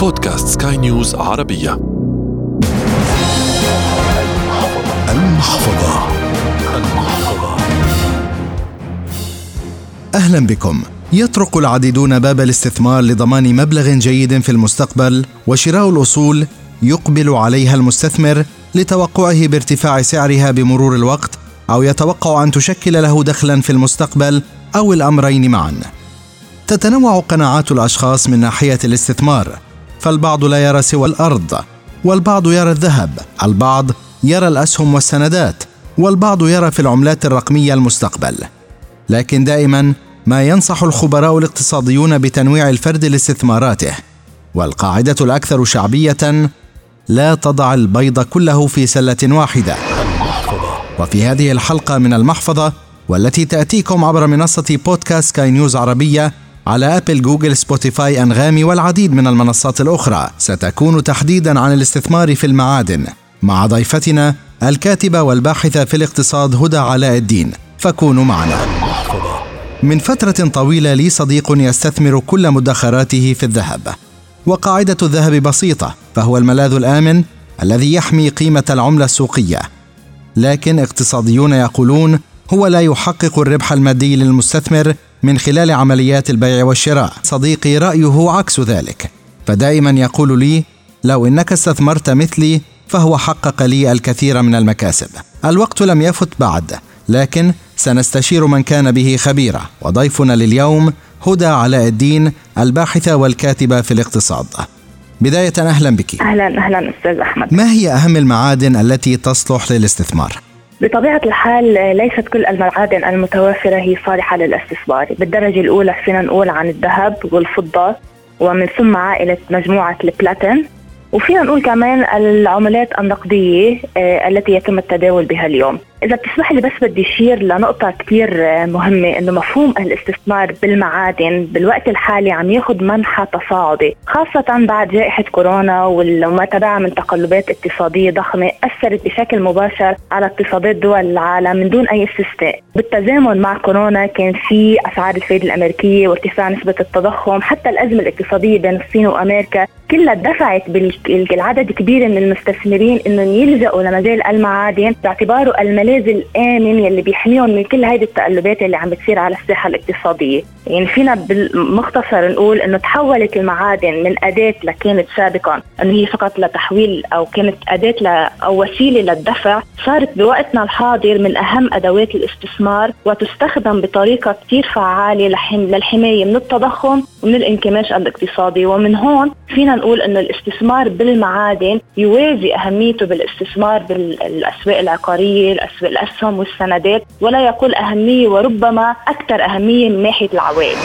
بودكاست سكاي نيوز عربية. المحفظة. المحفظة. أهلا بكم. يطرق العديدون باب الاستثمار لضمان مبلغ جيد في المستقبل وشراء الأصول يقبل عليها المستثمر لتوقعه بارتفاع سعرها بمرور الوقت أو يتوقع أن تشكل له دخلا في المستقبل أو الأمرين معا. تتنوع قناعات الأشخاص من ناحية الاستثمار. فالبعض لا يرى سوى الأرض والبعض يرى الذهب البعض يرى الأسهم والسندات والبعض يرى في العملات الرقمية المستقبل. لكن دائما ما ينصح الخبراء الاقتصاديون بتنويع الفرد لاستثماراته والقاعدة الأكثر شعبية لا تضع البيض كله في سلة واحدة. وفي هذه الحلقة من المحفظة والتي تأتيكم عبر منصة بودكاست سكاي نيوز عربية على آبل جوجل سبوتيفاي أنغامي والعديد من المنصات الأخرى. ستكون تحديدا عن الاستثمار في المعادن. مع ضيفتنا الكاتبة والباحثة في الاقتصاد هدى علاء الدين. فكونوا معنا. من فترة طويلة لي صديق يستثمر كل مدخراته في الذهب. وقاعدة الذهب بسيطة فهو الملاذ الآمن الذي يحمي قيمة العملة السوقية. لكن اقتصاديون يقولون هو لا يحقق الربح المادي للمستثمر من خلال عمليات البيع والشراء. صديقي رأيه عكس ذلك. فدائما يقول لي لو إنك استثمرت مثلي فهو حقق لي الكثير من المكاسب. الوقت لم يفت بعد لكن سنستشير من كان به خبيرا. وضيفنا لليوم هدى علاء الدين الباحثه والكاتبه في الاقتصاد. بداية أهلا بك. أهلا أهلا أستاذ أحمد. ما هي أهم المعادن التي تصلح للاستثمار؟ بطبيعة الحال ليست كل المعادن المتوافرة هي صالحة للاستثمار. بالدرجة الأولى فينا نقول عن الذهب والفضة ومن ثم عائلة مجموعة البلاتين. وفينا نقول كمان العملات النقدية آه، التي يتم التداول بها اليوم. إذا بتسمح لي بس بدي أشير لنقطة كثير آه، مهمة إنه مفهوم الاستثمار بالمعادن بالوقت الحالي عم ياخذ منحى تصاعدي خاصة بعد جائحة كورونا وما تبعها من تقلبات اقتصادية ضخمة أثرت بشكل مباشر على اقتصادات دول العالم من دون أي استثناء. بالتزامن مع كورونا كان في أسعار الفائدة الأمريكية وارتفاع نسبة التضخم حتى الأزمة الاقتصادية بين الصين وأمريكا كلها دفعت بالعدد كبير من المستثمرين إنهم يلجأوا لمجال المعادن باعتباره الملاذ الآمن يلي بيحميهم من كل هذه التقلبات اللي عم بتصير على الساحه الاقتصادية، يعني فينا بالمختصر نقول إنه تحولت المعادن من أداة لكانت سابقا. إنه هي فقط لتحويل أو كانت أداة أو وسيلة للدفع، صارت بوقتنا الحاضر من أهم أدوات الاستثمار وتستخدم بطريقة كثير فعالة للحماية من التضخم ومن الانكماش الاقتصادي. ومن هون فينا نقول إنه الاستثمار بالمعادن يوازي أهميته بالاستثمار بالأسواق العقارية، الأسواق الأسهم والسندات ولا يقل أهمية وربما أكثر أهمية من ناحية العوائد.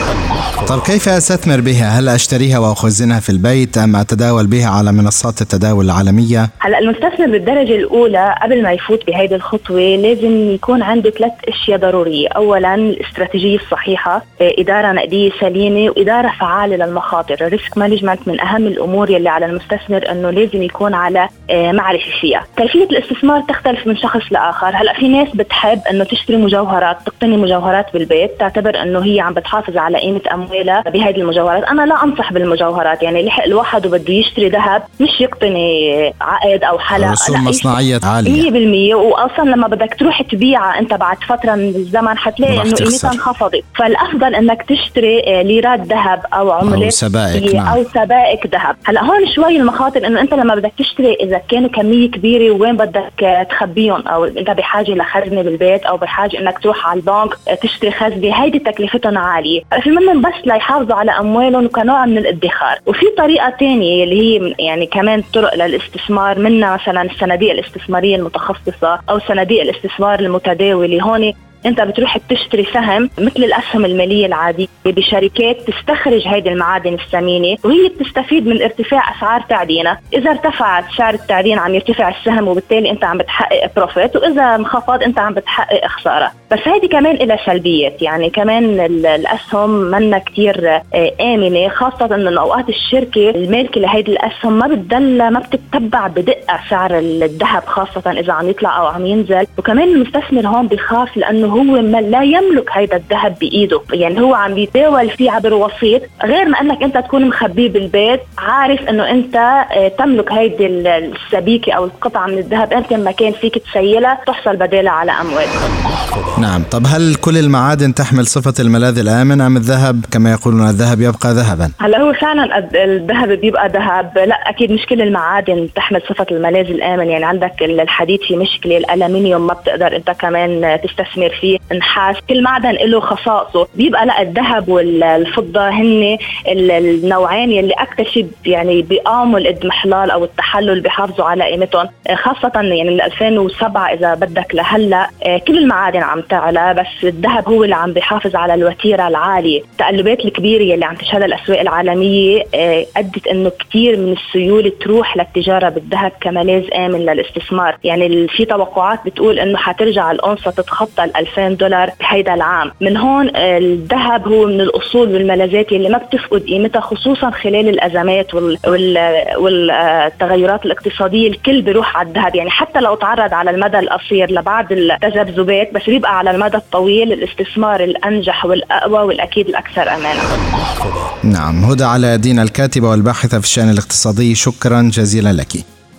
طب كيف أستثمر بها؟ هل أشتريها وأخزنها في البيت؟ أم أتداول بها على منصات التداول العالمية؟ هلا المستثمر بالدرجة الأولى قبل ما يفوت بهيدي الخطوة لازم يكون عنده ثلاث أشياء ضرورية، اولا الاستراتيجية الصحيحة، إدارة نقدية سليمة وإدارة فعالة للمخاطر، ال risk management من أهم الأمور يلي على المستثمر إنه لازم يكون على آه، معرفة فيها، كيفية الاستثمار تختلف من شخص لآخر، هلا في ناس بتحب إنه تشتري مجوهرات، تقتني مجوهرات بالبيت، تعتبر إنه هي عم بتحافظ على قيمة اموالها بهذه المجوهرات، أنا لا أنصح بالمجوهرات، يعني لحق الواحد وبده يشتري ذهب مش يقتني عقد أو حلق رسوم مصنعية عالية. 100% واصلا لما بدك تروح تبيعها أنت بعد فترة من الزمن حتلاقي إنه قيمتها انخفضت، فالأفضل إنك تشتري آه، ليرات ذهب أو عملات أو سبائك نعم. أو سبائك ذهب. هلأ هون شوي المخاطر إنه أنت لما بدك تشتري إذا كانوا كمية كبيرة وين بدك تخبيهم؟ أو انت بحاجة لخزنه بالبيت أو بحاجة إنك تروح على البنك تشتري خزنة هيدي تكلفتهم عالية. في منهم بس ليحافظوا على أموالهم كنوع من الادخار. وفي طريقة ثانية اللي هي يعني كمان طرق للاستثمار منها مثلا الصناديق الاستثمارية المتخصصة أو صناديق الاستثمار المتداولة. هون انت بتروح بتشتري سهم مثل الأسهم المالية العادية بشركات تستخرج هذه المعادن الثمينة وهي بتستفيد من ارتفاع أسعار تعدينها، إذا ارتفعت سعر التعدين عم يرتفع السهم وبالتالي أنت عم بتحقق بروفيت وإذا انخفض أنت عم بتحقق خسارة، بس هذه كمان لها سلبيات يعني كمان الأسهم منا كثير آه، آمنة خاصة إنه أوقات الشركة المالكة لهيدي الأسهم ما بتدل ما بتتبع بدقة سعر الذهب خاصة إذا عم يطلع أو عم ينزل، وكمان المستثمر هون بخاف لأنه هو ما لا يملك هيدا الذهب بإيده. يعني هو عم بيتداول فيه عبر وسيط. غير ما إنك أنت تكون مخبيه بالبيت عارف إنه أنت آه، تملك هيدي السبيكة أو القطعة من الذهب أنت ما كان فيك تسيلها تحصل بدالها على أموال. نعم. طب هل كل المعادن تحمل صفة الملاذ الآمن أم الذهب؟ كما يقولون الذهب يبقى ذهبا. هلا هو فعلا الذهب بيبقى ذهب. لا أكيد مش كل المعادن تحمل صفة الملاذ الآمن. يعني عندك الحديد في مشكلة الألمنيوم ما بتقدر أنت كمان تستثمر فيه نحاس كل معدن له خصائصه. بيبقى لا الذهب والفضة هن النوعين يلي أكثر شيء يعني بيقاموا الاضمحلال أو التحلل بيحافظوا على قيمتهم. خاصة يعني من 2007 إذا بدك لهلأ كل المعادن عم تعلى بس الذهب هو اللي عم بيحافظ على الوتيرة العالية. التقلبات الكبيرة يلي عم تشهدها الأسواق العالمية أدت إنه كثير من السيوله تروح للتجارة بالذهب كملاذ آمن للاستثمار. يعني في توقعات بتقول إنه حترجع الأونصة تتخطى ال 2000 دولار بهيدا العام. من هون الذهب هو من الأصول والملاذات اللي ما بتفقد قيمتها خصوصا خلال الأزمات وال... وال... والتغيرات الاقتصادية. الكل بيروح على الذهب. يعني حتى لو تعرض على المدى القصير لبعض التذبذبات بس بيبقى على المدى الطويل الاستثمار الأنجح والأقوى والأكيد الأكثر أمانا نعم. هدى علاء الدين الكاتبة والباحثة في الشأن الاقتصادي. شكرا جزيلا لك.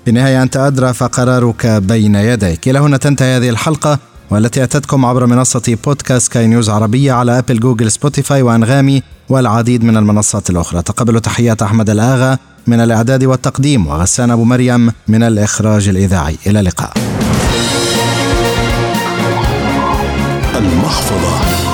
في النهاية أنت أدرى فقرارك بين يديك. إلى هنا تنتهي هذه الحلقة. والتي أتتكم عبر منصة بودكاست سكاي نيوز عربية على أبل جوجل سبوتيفاي وأنغامي والعديد من المنصات الأخرى. تقبلوا تحيات أحمد الآغا من الإعداد والتقديم وغسان أبو مريم من الإخراج الإذاعي. إلى اللقاء. المحفظة.